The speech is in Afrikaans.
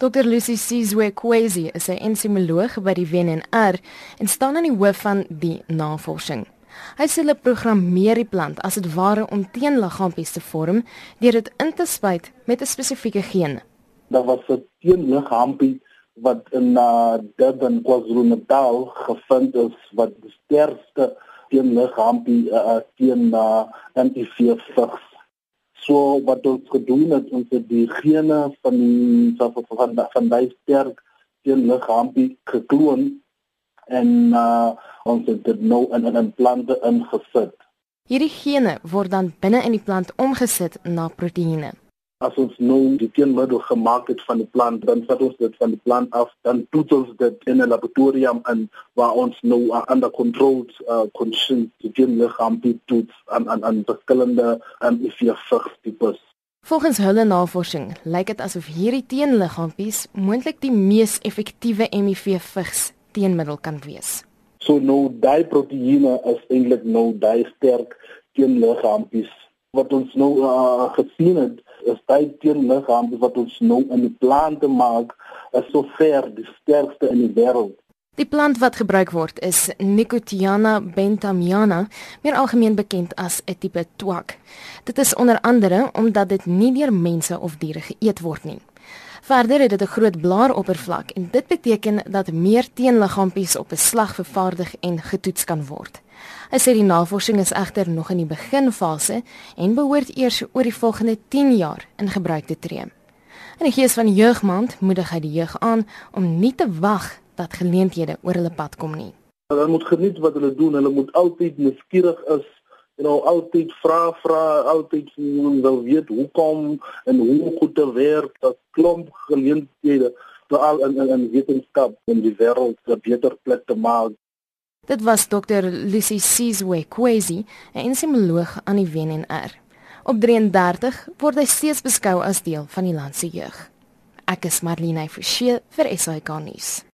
Dr Lucy Sizwe Kwesi is 'n entomoloog by die WNR en staan aan die hoof van die navorsing. Hy sê hulle programmeer die plant as dit ware om teenliggaampies te vorm deur dit in te spuit met 'n spesifieke geen. Daar was 'n teenliggaampie wat in uh, Durban KwaZulu-Natal gevind is wat die sterkste teenliggaampie uh, teen uh, antiviral vigs So wat ons gedoen het, ons het die gene van van van, van daai sterk teen liggaampie gekloon en uh, ons het dit nou in 'n plante ingesit. Hierdie gene word dan binne in die plant omgesit na proteïene as ons nou die teenmiddel gemaak het van die plant dan vat ons dit van die plant af dan toets ons dit in 'n laboratorium en waar ons nou uh, under controlled uh, conditions die teenliggaam toets aan aan aan verskillende um, IVF tipes Volgens hulle navorsing lyk dit asof hierdie teenliggaampies moontlik die mees effektiewe HIV-vigs teenmiddel kan wees. So nou daai proteïene is eintlik nou daai sterk teenliggaampies wat ons nou uh, gesien het is baie teenliggaam wat ons nou in die plante maak is so ver die sterkste in die wêreld. Die plant wat gebruik word is Nicotiana bentamiana, meer algemeen bekend as 'n tipe twak. Dit is onder andere omdat dit nie deur mense of diere geëet word nie. Verder het dit 'n groot blaaroppervlak en dit beteken dat meer teenliggaampies op 'n slag vervaardig en getoets kan word. Hy sê die navorsing is egter nog in die beginfase en behoort eers oor die volgende 10 jaar in gebruik te tree. In die gees van die jeugmaand moedig hy die jeug aan om nie te wag dat geleenthede oor hulle pad kom nie. Hulle moet geniet wat hulle doen, hulle moet altyd nuuskierig is en nou altyd vra vra altyd wil weet hoekom en hoe goed te werk dat klomp geleenthede veral in in wetenskap en die wêreld 'n beter plek te maak Dit was Dr. Lucy Sizwe Kwesi, 'n entomoloog aan die WNR. Op 33 word hy steeds beskou as deel van die land se jeug. Ek is Marlene Forsie vir SAK nuus.